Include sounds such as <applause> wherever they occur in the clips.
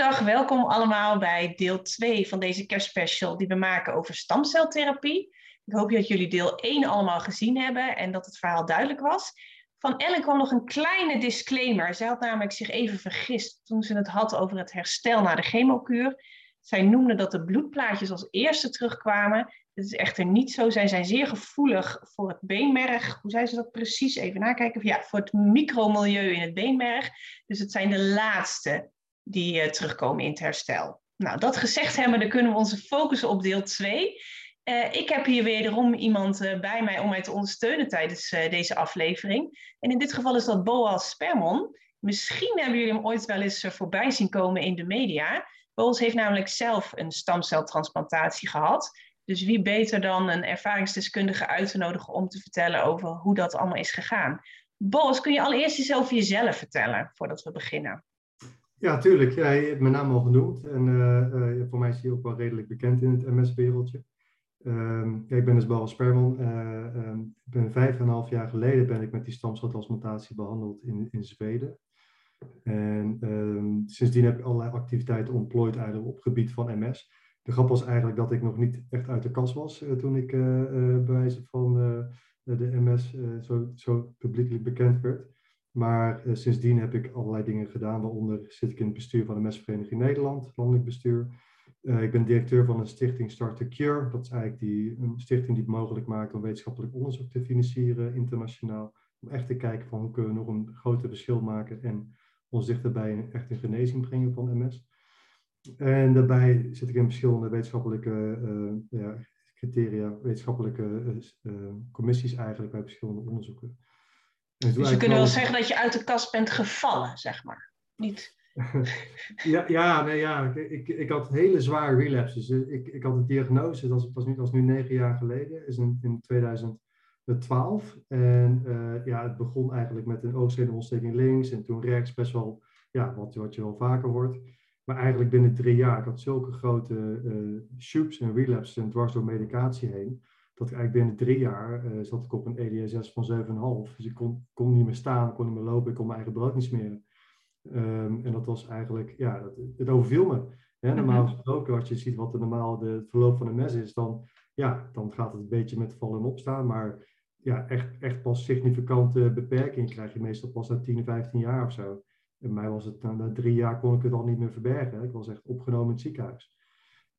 Goedendag, welkom allemaal bij deel 2 van deze kerstspecial die we maken over stamceltherapie. Ik hoop dat jullie deel 1 allemaal gezien hebben en dat het verhaal duidelijk was. Van Ellen kwam nog een kleine disclaimer. Zij had namelijk zich even vergist toen ze het had over het herstel na de chemokuur. Zij noemde dat de bloedplaatjes als eerste terugkwamen. Dit is echter niet zo. Zij zijn zeer gevoelig voor het beenmerg. Hoe zei ze dat precies? Even nakijken. Ja, voor het micromilieu in het beenmerg. Dus het zijn de laatste die uh, terugkomen in het herstel. Nou, dat gezegd hebben, dan kunnen we onze focussen op deel 2. Uh, eh, ik heb hier wederom iemand uh, bij mij om mij te ondersteunen tijdens deze aflevering. En in dit geval is dat Boas Spermon. Misschien hebben jullie hem ooit wel eens voorbij zien komen in de media. Boas heeft namelijk zelf een stamceltransplantatie gehad. Dus wie beter dan een ervaringsdeskundige uit te nodigen om te vertellen over hoe dat allemaal is gegaan. Boas, kun je allereerst over jezelf vertellen voordat we beginnen? Ja, tuurlijk. Ja, hebt mijn naam al genoemd. En uh, uh, voor mij is hij ook wel redelijk bekend in het MS-wereldje. Um, ik ben dus Barbara Sperman. Um, ik ben vijf en een half jaar geleden ben ik met die stamceltransplantatie behandeld in, in Zweden. En um, sindsdien heb ik allerlei activiteiten ontplooid eigenlijk op het gebied van MS. De grap was eigenlijk dat ik nog niet echt uit de kast was toen ik bij wijze van de MS zo, zo publiekelijk bekend werd. Maar uh, sindsdien heb ik allerlei dingen gedaan, waaronder zit ik in het bestuur van de Mesvereniging Nederland, landelijk bestuur. Uh, ik ben directeur van een stichting Start to Cure. Dat is eigenlijk die, een stichting die het mogelijk maakt om wetenschappelijk onderzoek te financieren internationaal. Om echt te kijken van hoe kunnen we nog een groter verschil maken en ons dichterbij een, echt een genezing brengen van MS. En daarbij zit ik in verschillende wetenschappelijke uh, ja, criteria, wetenschappelijke commissies eigenlijk bij verschillende onderzoeken. Dus, dus je kunt wel zeggen dat je uit de kast bent gevallen, zeg maar. Niet. <laughs> ja, ja, nee, ja. Ik, ik had hele zware relapses. Ik, ik had een diagnose, dat was, was, nu, was nu negen jaar geleden, is in, in 2012. En uh, ja, het begon eigenlijk met een oogstzenuwontsteking links en toen rechts, best wel, ja, wat, wat je wel vaker hoort. Maar eigenlijk binnen drie jaar, ik had zulke grote uh, shoops en relapses en dwars door medicatie heen dat ik eigenlijk binnen drie jaar uh, zat ik op een EDSS van 7,5. Dus ik kon, kon niet meer staan, kon niet meer lopen, ik kon mijn eigen brood niet smeren. Um, en dat was eigenlijk, ja, dat, het overviel me. Hè? Normaal mhm. gesproken, als je ziet wat de normaal de, het verloop van een mes is, dan, ja, dan gaat het een beetje met vallen en opstaan. Maar ja, echt, echt pas significante beperking krijg je meestal pas na 10, 15 jaar of zo. En mij was het, na drie jaar kon ik het al niet meer verbergen. Ik was echt opgenomen in het ziekenhuis.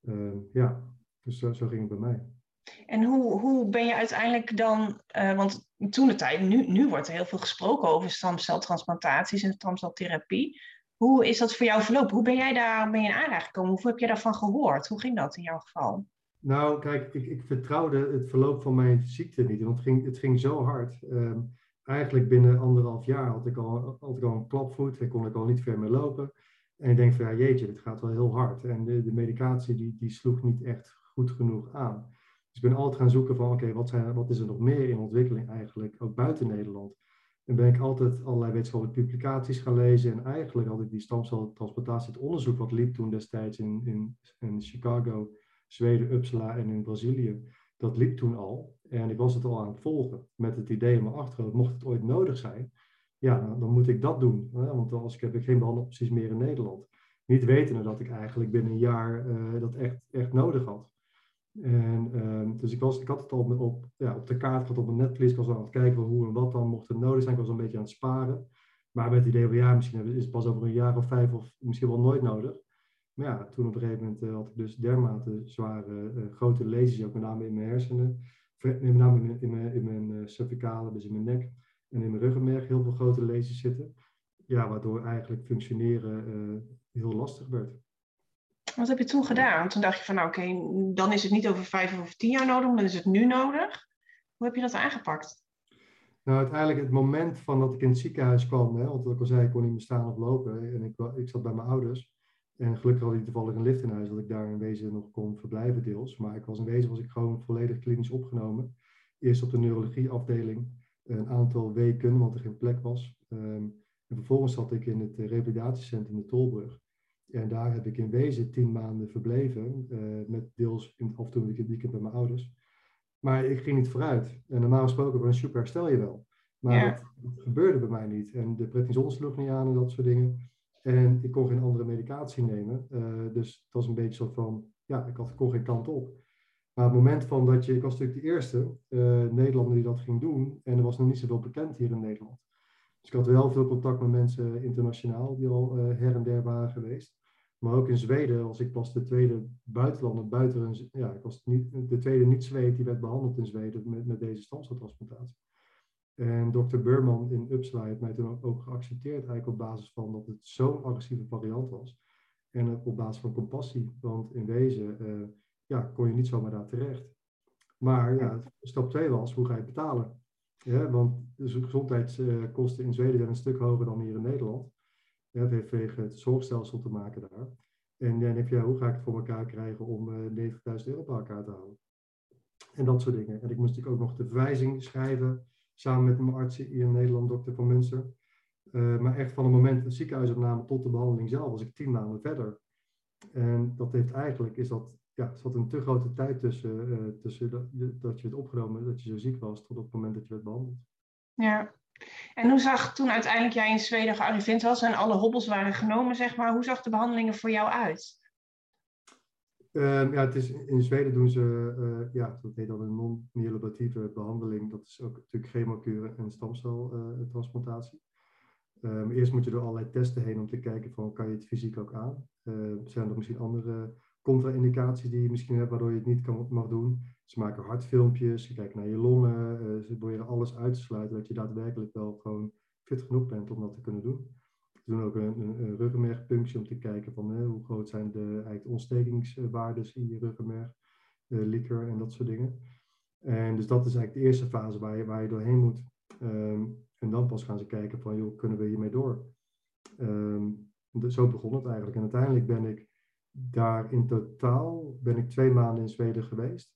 Uh, ja, dus zo, zo ging het bij mij. En hoe, hoe ben je uiteindelijk dan, uh, want toen de tijd, nu, nu wordt er heel veel gesproken over stamceltransplantaties en stamceltherapie. Hoe is dat voor jou verlopen? Hoe ben jij daar je in aanraking gekomen? Hoe heb je daarvan gehoord? Hoe ging dat in jouw geval? Nou, kijk, ik, ik vertrouwde het verloop van mijn ziekte niet, want het ging, het ging zo hard. Um, eigenlijk binnen anderhalf jaar had ik al, had ik al een klapvoet en kon ik al niet ver meer lopen. En ik denk van ja, jeetje, het gaat wel heel hard. En de, de medicatie die, die sloeg niet echt goed genoeg aan. Dus ik ben altijd gaan zoeken van, oké, wat, wat is er nog meer in ontwikkeling eigenlijk, ook buiten Nederland? En ben ik altijd allerlei wetenschappelijke publicaties gaan lezen. En eigenlijk had ik die stamceltransplantatie, het onderzoek wat liep toen destijds in, in, in Chicago, Zweden, Uppsala en in Brazilië. Dat liep toen al. En ik was het al aan het volgen met het idee in mijn achterhoofd, mocht het ooit nodig zijn, ja, dan, dan moet ik dat doen. Hè? Want als ik heb ik geen behandelopties meer in Nederland. Niet wetende dat ik eigenlijk binnen een jaar uh, dat echt, echt nodig had. En, um, dus ik, was, ik had het al op, op, ja, op de kaart gehad op mijn netvlies. Ik was aan het kijken hoe en wat dan mocht het nodig zijn. Ik was een beetje aan het sparen. Maar met het idee van ja, misschien is het pas over een jaar of vijf of misschien wel nooit nodig. Maar ja, toen op een gegeven moment uh, had ik dus dermate zware uh, grote lesies, ook met name in mijn hersenen. Met name in mijn, in mijn, uh, cervicale, dus in mijn nek en in mijn ruggenmerg heel veel grote lesies zitten. Ja, waardoor eigenlijk functioneren heel lastig werd. Wat heb je toen gedaan? Toen dacht je van, nou oké, dan is het niet over vijf of tien jaar nodig, dan is het nu nodig. Hoe heb je dat aangepakt? Nou, uiteindelijk het moment van dat ik in het ziekenhuis kwam, hè, want ik al zei, ik kon niet meer staan of lopen. En ik, ik zat bij mijn ouders. En gelukkig had ik toevallig een lift in huis, dat ik daar in wezen nog kon verblijven deels. Maar ik was in wezen was ik gewoon volledig klinisch opgenomen. Eerst op de neurologieafdeling, een aantal weken, want er geen plek was. Um, en vervolgens zat ik in het revalidatiecentrum in de Tolbrug. En daar heb ik in wezen tien maanden verbleven, uh, met deels in, af en toe een weekend bij mijn ouders. Maar ik ging niet vooruit. En normaal gesproken bij een super herstel je wel. Maar dat, gebeurde bij mij niet. En de prednison sloeg niet aan en dat soort dingen. En ik kon geen andere medicatie nemen. dus het was een beetje zo van, ja, ik had, kon geen kant op. Maar het moment van dat je, ik was natuurlijk de eerste Nederlander die dat ging doen. En er was nog niet zoveel bekend hier in Nederland. Dus ik had wel veel contact met mensen internationaal die al her en der waren geweest. Maar ook in Zweden was ik pas de tweede buitenlander buiten een, ja, ik was niet, de tweede niet-Zweed die werd behandeld in Zweden met, met deze stamceltransplantatie. En dokter Burman in Uppsala heeft mij toen ook geaccepteerd, eigenlijk op basis van dat het zo'n agressieve variant was. En op basis van compassie, want in wezen uh, ja, kon je niet zomaar daar terecht. Maar ja, stap 2 was, hoe ga je betalen? Ja, want de gezondheidskosten in Zweden zijn een stuk hoger dan hier in Nederland. Ja, het heeft tegen het zorgstelsel te maken daar. En dan heb je, hoe ga ik het voor elkaar krijgen om uh, eh, 90.000 euro bij elkaar te houden? En dat soort dingen. En ik moest natuurlijk ook nog de verwijzing schrijven, samen met mijn arts hier in Nederland, dokter Van Munster. Uh, maar echt van het moment de ziekenhuisopname tot de behandeling zelf was ik tien maanden verder. En dat heeft eigenlijk, is dat, ja, zat een te grote tijd tussen, uh, tussen dat, dat je werd opgenomen, dat je zo ziek was, tot op het moment dat je werd behandeld. Ja, en hoe zag toen uiteindelijk jij in Zweden gearriveerd was en alle hobbels waren genomen, zeg maar, hoe zag de behandelingen voor jou uit? Um, ja, het is, in Zweden doen ze, uh, ja, dat heet dan een non-myelobatieve behandeling. Dat is ook natuurlijk chemokuren en stamceltransplantatie. Um, eerst moet je door allerlei testen heen om te kijken van, kan je het fysiek ook aan? Uh, zijn er misschien andere contra-indicaties die je misschien hebt waardoor je het niet kan, mag doen? Ze maken hartfilmpjes, ze kijken naar je longen, uh, ze proberen alles uit te sluiten dat je daadwerkelijk wel gewoon fit genoeg bent om dat te kunnen doen. Ze doen ook een, een, ruggenmergpunctie om te kijken van uh, hoe groot zijn de eigenlijk ontstekingswaardes in je ruggenmerg, uh, liker en dat soort dingen. En dus dat is eigenlijk de eerste fase waar je, waar je doorheen moet. Um, en dan pas gaan ze kijken van, joh, kunnen we hiermee door? Dus zo begon het eigenlijk. En uiteindelijk ben ik daar in totaal, ben ik twee maanden in Zweden geweest.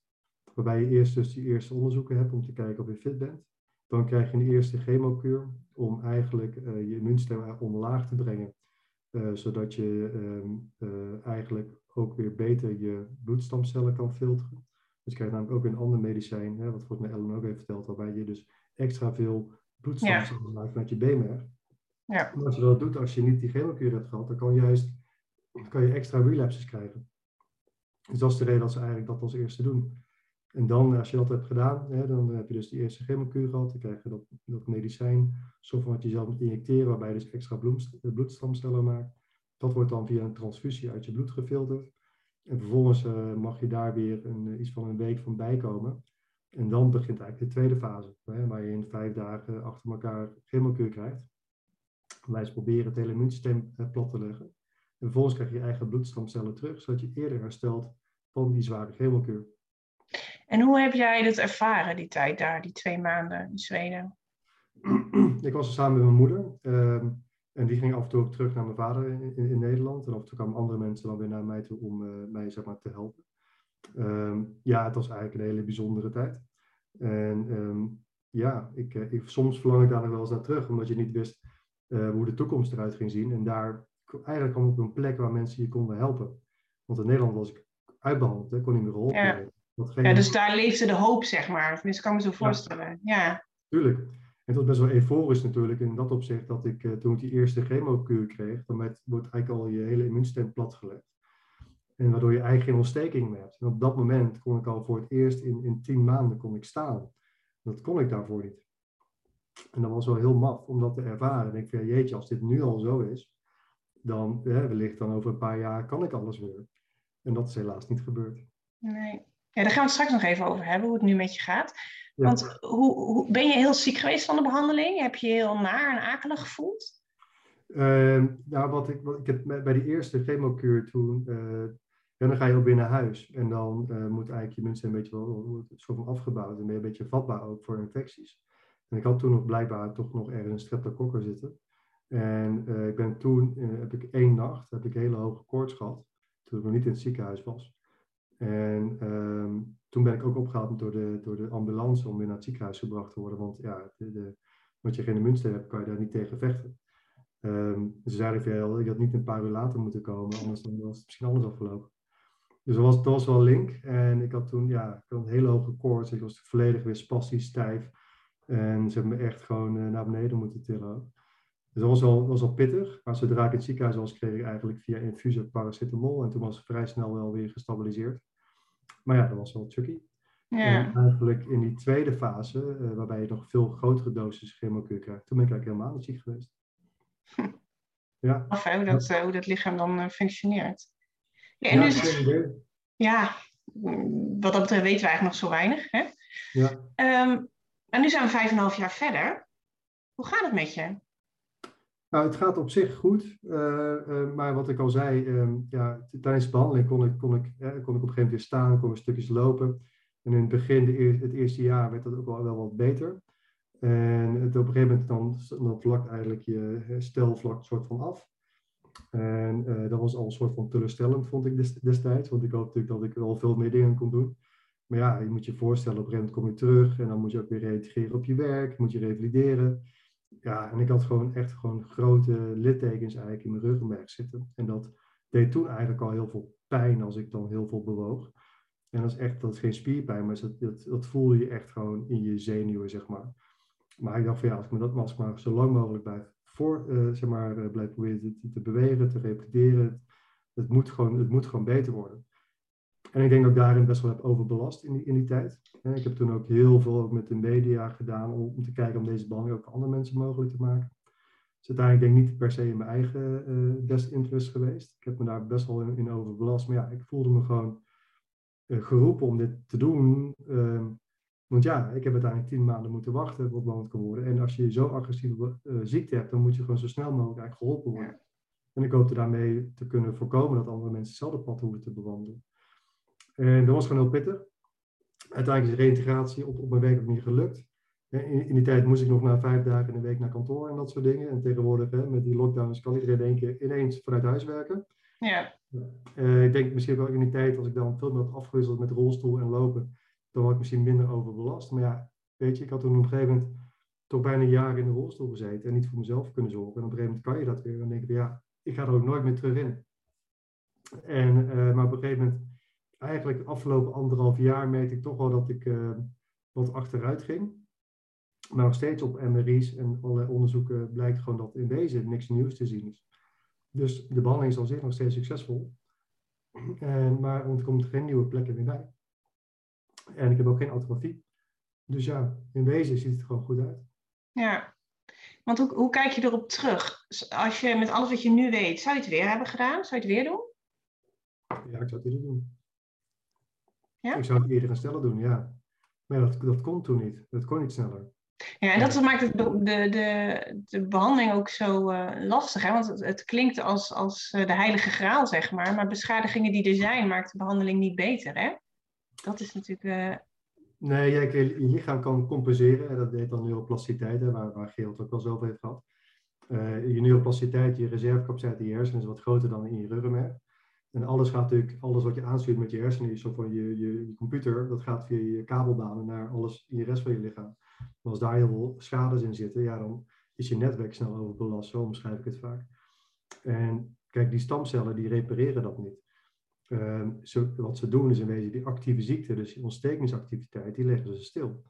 Waarbij je eerst dus die eerste onderzoeken hebt om te kijken of je fit bent. Dan krijg je een eerste chemokuur om eigenlijk uh, je immuunsysteem omlaag te brengen. Uh, zodat je um, uh, eigenlijk ook weer beter je bloedstamcellen kan filteren. Dus je krijgt namelijk ook een ander medicijn, hè, wat volgens mij Ellen ook heeft verteld, waarbij je dus extra veel bloedstamcellen maakt met je beenmerg. Ja. Als je dat doet, als je niet die chemokuur hebt gehad, dan kan je juist kan je extra relapses krijgen. Dus dat is de reden dat ze eigenlijk dat als eerste doen. En dan, als je dat hebt gedaan, hè, dan heb je dus die eerste chemokuur gehad. Dan krijg je dat, dat medicijn, van wat je zelf moet injecteren, waarbij je dus extra eh, bloedstamcellen maakt. Dat wordt dan via een transfusie uit je bloed gefilterd. En vervolgens mag je daar weer een, eh, iets van een week van bijkomen. En dan begint eigenlijk de tweede fase, hè, waar je in vijf dagen achter elkaar chemokuur krijgt. Wij proberen het hele immuunsysteem plat te leggen. En vervolgens krijg je je eigen bloedstamcellen terug, zodat je eerder herstelt van die zware chemokuur. En hoe heb jij dat ervaren, die tijd daar, die twee maanden in Zweden? Ik was er samen met mijn moeder. Uh, en die ging af en toe ook terug naar mijn vader in, in, Nederland. En af en toe kwamen andere mensen dan weer naar mij toe om uh, mij zeg maar, te helpen. Um, ja, het was eigenlijk een hele bijzondere tijd. En um, ja, ik, uh, ik, soms verlang ik daar nog wel eens naar terug, omdat je niet wist uh, hoe de toekomst eruit ging zien. En daar eigenlijk kwam op een plek waar mensen je konden helpen. Want in Nederland was ik uitbehandeld, ik kon niet meer geholpen ja. Ja, dus daar leefde de hoop, zeg maar. Tenminste, kan me zo voorstellen. Ja. Tuurlijk. En het was best wel euforisch natuurlijk in dat opzicht dat ik uh, toen ik die eerste chemokuur kreeg, dan met, wordt eigenlijk al je hele immuunsysteem platgelegd. En waardoor je eigenlijk geen ontsteking meer hebt. En op dat moment kon ik al voor het eerst in, in tien maanden kon ik staan. Dat kon ik daarvoor niet. En dat was wel heel maf om dat te ervaren. En ik vind, jeetje, als dit nu al zo is, dan hè, wellicht dan over een paar jaar kan ik alles weer. En dat is helaas niet gebeurd. Nee. Ja, daar gaan we het straks nog even over hebben, hoe het nu met je gaat. Want hoe, hoe, ben je heel ziek geweest van de behandeling? Heb je heel naar en akelig gevoeld? Uh, nou, wat ik, wat ik heb bij die eerste chemokuur toen, uh, ja, dan ga je ook weer naar huis. En dan uh, moet eigenlijk je mensen een beetje wel soort van afgebouwd en ben je een beetje vatbaar ook voor infecties. En ik had toen nog blijkbaar toch nog ergens een streptokokker zitten. En uh, ik ben toen, heb ik één nacht, heb ik hele hoge koorts gehad, toen ik nog niet in het ziekenhuis was. En um, toen ben ik ook opgehaald door de, door de ambulance om weer naar het ziekenhuis gebracht te worden. Want ja, de, de, je geen immuunsysteem hebt, kan je daar niet tegen vechten. Um, ze zeiden veel, je had niet een paar uur later moeten komen, anders dan was het misschien anders afgelopen. Dus dat was, wel link. En ik had toen ja, ik had een hele hoge koorts. Ik was volledig weer spastisch stijf. En ze hebben me echt gewoon uh, naar beneden moeten tillen. Dus dat was al, was al pittig. Maar zodra ik in het ziekenhuis was, kreeg ik eigenlijk via infusie paracetamol. En toen was het vrij snel wel weer gestabiliseerd. Maar ja, dat was wel tricky. Ja. En eigenlijk in die tweede fase, uh, waarbij je nog veel grotere doses chemokuur krijgt, toen ben ik eigenlijk helemaal niet ziek geweest. Ja. Of hoe dat, uh, hoe dat lichaam dan uh, functioneert. Ja, en ja, dus, ja, wat dat betreft weten we eigenlijk nog zo weinig. Hè? Ja. Um, en nu zijn we vijf en een half jaar verder. Hoe gaat het met je? Nou, het gaat op zich goed. Uh, maar wat ik al zei, uh, ja, tijdens de behandeling kon ik, kon, ik, kon ik op een gegeven moment weer staan, kon ik stukjes lopen. En in het begin, het eerste jaar, werd dat ook wel, wel wat beter. En op een gegeven moment dan, dan vlakt eigenlijk je herstelvlak soort van af. En dat was al een soort van teleurstellend, vond ik destijds. Want ik hoopte natuurlijk dat ik wel veel meer dingen kon doen. Maar ja, je moet je voorstellen, op een gegeven moment kom je terug en dan moet je ook weer reageren op je werk, moet je revalideren. Ja, en ik had gewoon echt gewoon grote littekens eigenlijk in mijn ruggenmerg zitten. En dat deed toen eigenlijk al heel veel pijn als ik dan heel veel bewoog. En dat is echt, dat is geen spierpijn, maar dat, dat, dat voel je echt gewoon in je zenuwen, zeg maar. Maar ik dacht van ja, als ik me dat als maar zo lang mogelijk blijf, voor, uh, zeg maar, uh, blijf proberen te, te, bewegen, te repeteren, het, moet gewoon, het moet gewoon beter worden. En ik denk dat ik daarin best wel heb overbelast in die, in die tijd. Ik heb toen ook heel veel ook met de media gedaan om, om te kijken om deze behandeling ook andere mensen mogelijk te maken. Dus uiteindelijk denk ik niet per se in mijn eigen uh, best interest geweest. Ik heb me daar best wel in, in overbelast. Maar ja, ik voelde me gewoon uh, geroepen om dit te doen. Uh, want ja, ik heb uiteindelijk tien maanden moeten wachten op behandeld kan worden. En als je zo'n agressieve uh, ziekte hebt, dan moet je gewoon zo snel mogelijk eigenlijk geholpen worden. En ik hoopte daarmee te kunnen voorkomen dat andere mensen hetzelfde pad hoeven te bewandelen. En dat was gewoon heel pittig. Uiteindelijk is de reïntegratie op, op mijn werk ook niet gelukt. In, in, die tijd moest ik nog na vijf dagen in de week naar kantoor en dat soort dingen. En tegenwoordig, hè, met die lockdowns, kan iedereen in één keer ineens vanuit huis werken. Ja. Uh, ik denk misschien wel in die tijd, als ik dan veel meer had afgewisseld met rolstoel en lopen, dan had ik misschien minder overbelast. Maar ja, weet je, ik had toen op een gegeven moment toch bijna een jaar in de rolstoel gezeten en niet voor mezelf kunnen zorgen. En op een gegeven moment kan je dat weer. En dan denk ik, ja, ik ga er ook nooit meer terug in. En, uh, maar op een gegeven moment eigenlijk de afgelopen anderhalf jaar merkte ik toch wel dat ik uh, wat achteruit ging. Maar nog steeds op MRI's en allerlei onderzoeken blijkt gewoon dat in deze niks nieuws te zien is. Dus de behandeling is al zich nog steeds succesvol. En, maar er komt geen nieuwe plekken meer bij. En ik heb ook geen atrofie. Dus ja, in wezen ziet het gewoon goed uit. Ja, want hoe, hoe kijk je erop terug? Als je met alles wat je nu weet, zou je het weer hebben gedaan? Zou je het weer doen? Ja, ik zou het weer doen. Ja? Ik zou het eerder gaan stellen doen, ja. Maar dat, dat kon toen niet. Dat kon niet sneller. Ja, en dat maakt het de, de, de behandeling ook zo uh, lastig. Hè? Want het, het, klinkt als, als eh, de heilige graal, zeg maar. Maar beschadigingen die er zijn, maakt de behandeling niet beter, hè? Dat is natuurlijk... Uh... Nee, ja, je lichaam kan compenseren. En dat heet dan neuroplasticiteit, hè, waar, waar Geert ook wel zo over heeft gehad. je neuroplasticiteit, je reservecapaciteit in je hersenen is wat groter dan in je ruggenmerg. En alles gaat natuurlijk, alles wat je aanstuurt met je hersenen, zo van je, je, je, computer, dat gaat via je kabelbanen naar alles in de rest van je lichaam. Maar als daar heel veel schades in zitten, ja, dan is je netwerk snel overbelast. Zo omschrijf ik het vaak. En kijk, die stamcellen die repareren dat niet. Zo, wat ze doen is in wezen die actieve ziekte, dus die ontstekingsactiviteit, die leggen ze stil.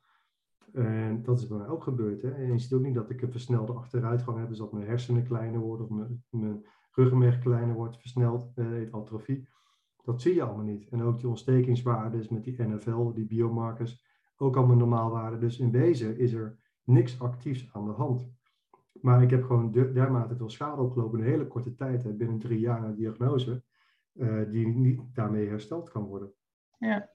En dat is bij mij ook gebeurd. Hè? En je ziet ook niet dat ik een versnelde achteruitgang heb, dus dat mijn hersenen kleiner worden of mijn, mijn ruggenmerg kleiner wordt, versneld, uh, atrofie. Dat zie je allemaal niet. En ook die ontstekingswaarden met die NFL, die biomarkers, ook allemaal normaalwaarden. Dus in wezen is er niks actiefs aan de hand. Maar ik heb gewoon dermate veel schade opgelopen in een hele korte tijd, hè, binnen drie jaar na diagnose, uh, die niet daarmee hersteld kan worden. Ja.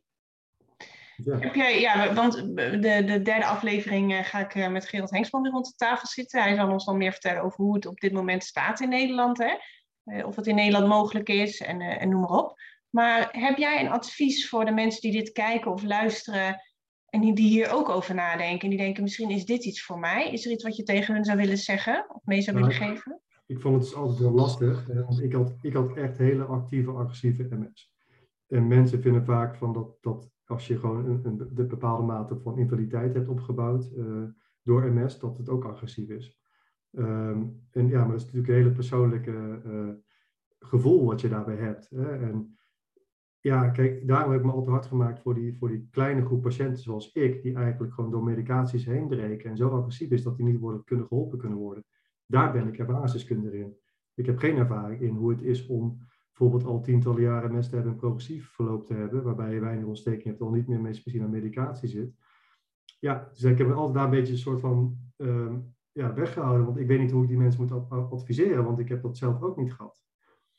Ja. Heb jij, ja, want de, de derde aflevering uh, ga ik uh, met Gerald Hengsman weer rond de tafel zitten. Hij zal ons dan meer vertellen over hoe het op dit moment staat in Nederland. Hè? Uh, of het in Nederland mogelijk is en, en noem maar op. Maar heb jij een advies voor de mensen die dit kijken of luisteren en die, die hier ook over nadenken? En die denken, misschien is dit iets voor mij. Is er iets wat je tegen hun zou willen zeggen of mee zou willen geven? Ik vond het dus altijd heel lastig. Want ik had, ik had echt hele actieve, agressieve MS. En mensen vinden vaak van dat, dat als je gewoon een, een, een bepaalde mate van invaliditeit hebt opgebouwd uh, door MS, dat het ook agressief is. Um, en ja, maar dat is natuurlijk een hele persoonlijke uh, gevoel wat je daarbij hebt. Hè? En ja, kijk, daarom heb ik me altijd hard gemaakt voor die, voor die kleine groep patiënten zoals ik, die eigenlijk gewoon door medicaties heen breken en zo agressief is dat die niet worden, kunnen geholpen kunnen worden. Daar ben ik ervaringsdeskundige in. Ik heb geen ervaring in hoe het is om bijvoorbeeld al tientallen jaren mensen hebben een progressief verloop te hebben, waarbij je weinig ontsteking hebt, al niet meer misschien aan medicatie zit. Ja, dus ik heb me altijd daar een beetje een soort van ehm, ja, weggehouden, want ik weet niet hoe ik die mensen moet adviseren, want ik heb dat zelf ook niet gehad.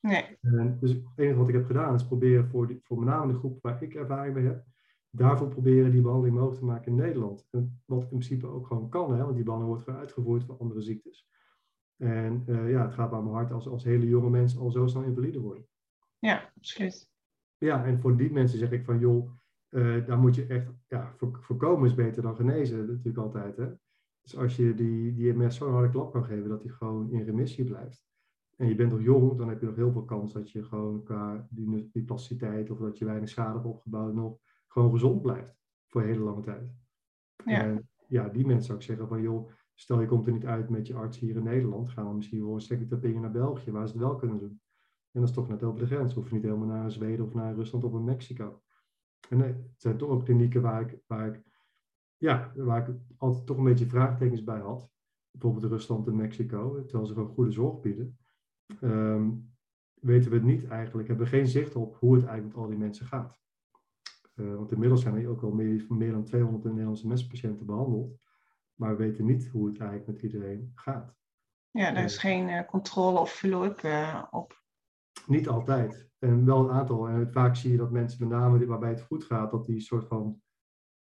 Nee. En dus het enige wat ik heb gedaan is proberen voor, die, voor met name de groep waar ik ervaring mee heb, daarvoor proberen die behandeling mogelijk te maken in Nederland. En wat in principe ook gewoon kan, hè, want die behandeling wordt uitgevoerd voor andere ziektes. En uh, ja, het gaat bij mijn hart als, als hele jonge mensen al zo snel invalide worden. Ja, absoluut. Ja, en voor die mensen zeg ik van, joh, uh, daar moet je echt, ja, voorkomen is beter dan genezen, natuurlijk altijd. Hè? Dus als je die, die MS zo'n harde klap kan geven dat die gewoon in remissie blijft. En je bent nog jong, dan heb je nog heel veel kans dat je gewoon qua die, die plasticiteit of dat je weinig schade hebt opgebouwd nog gewoon gezond blijft voor een hele lange tijd. Ja. En ja, die mensen zou ik zeggen van joh, stel je komt er niet uit met je arts hier in Nederland, gaan we misschien voor een second naar België, waar ze het wel kunnen doen. En dat is toch net over de grens. Hoef je niet helemaal naar Zweden of naar Rusland of naar Mexico. En nee, het zijn toch ook klinieken waar ik, waar ik, ja, waar ik altijd toch een beetje vraagtekens bij had. Bijvoorbeeld Rusland en Mexico, terwijl ze gewoon goede zorg bieden. Ehm, weten we het niet eigenlijk, hebben we geen zicht op hoe het eigenlijk met al die mensen gaat. Uh, want inmiddels zijn er ook al meer, meer dan 200 Nederlandse menspatiënten behandeld. Maar we weten niet hoe het eigenlijk met iedereen gaat. Ja, er is geen uh, controle of follow-up uh, op. Niet altijd. En wel een aantal. En vaak zie je dat mensen met name waarbij het goed gaat, dat die soort van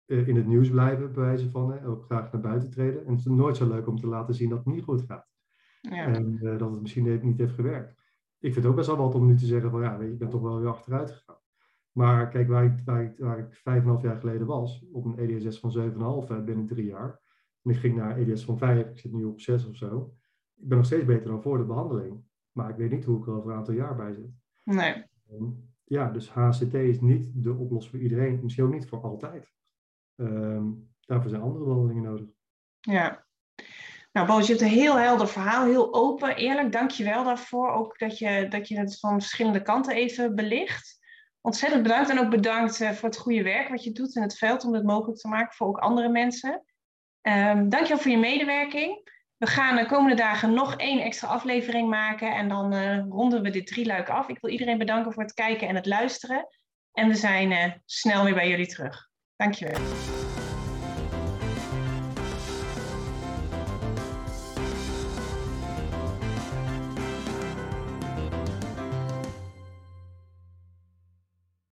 in het nieuws blijven, bij wijze van, hè, ook graag naar buiten treden. En het is nooit zo leuk om te laten zien dat het niet goed gaat. Ja. En dat het misschien niet heeft gewerkt. Ik vind het ook best wel wat om nu te zeggen van ja, je bent toch wel weer achteruit gegaan. Maar kijk, waar ik, waar ik, waar ik vijf en half jaar geleden was, op een EDSS van 7,5 binnen drie jaar. En ik ging naar EDS van 5, ik zit nu op 6 of zo. Ik ben nog steeds beter dan voor de behandeling. Maar ik weet niet hoe ik er over een aantal jaar bij zit. Nee. Ja, dus HCT is niet de oplossing voor iedereen. Misschien ook niet voor altijd. Um, daarvoor zijn andere behandelingen nodig. Ja. Nou, Boos, je hebt een heel helder verhaal, heel open, eerlijk. Dank je wel daarvoor. Ook dat je, dat je het van verschillende kanten even belicht ontzettend bedankt en ook bedankt uh, voor het goede werk wat je doet in het veld om het mogelijk te maken voor ook andere mensen. Um, dankjewel voor je medewerking. We gaan de komende dagen nog één extra aflevering maken en dan uh, ronden we dit drieluik af. Ik wil iedereen bedanken voor het kijken en het luisteren. En we zijn uh, snel weer bij jullie terug. Dankjewel.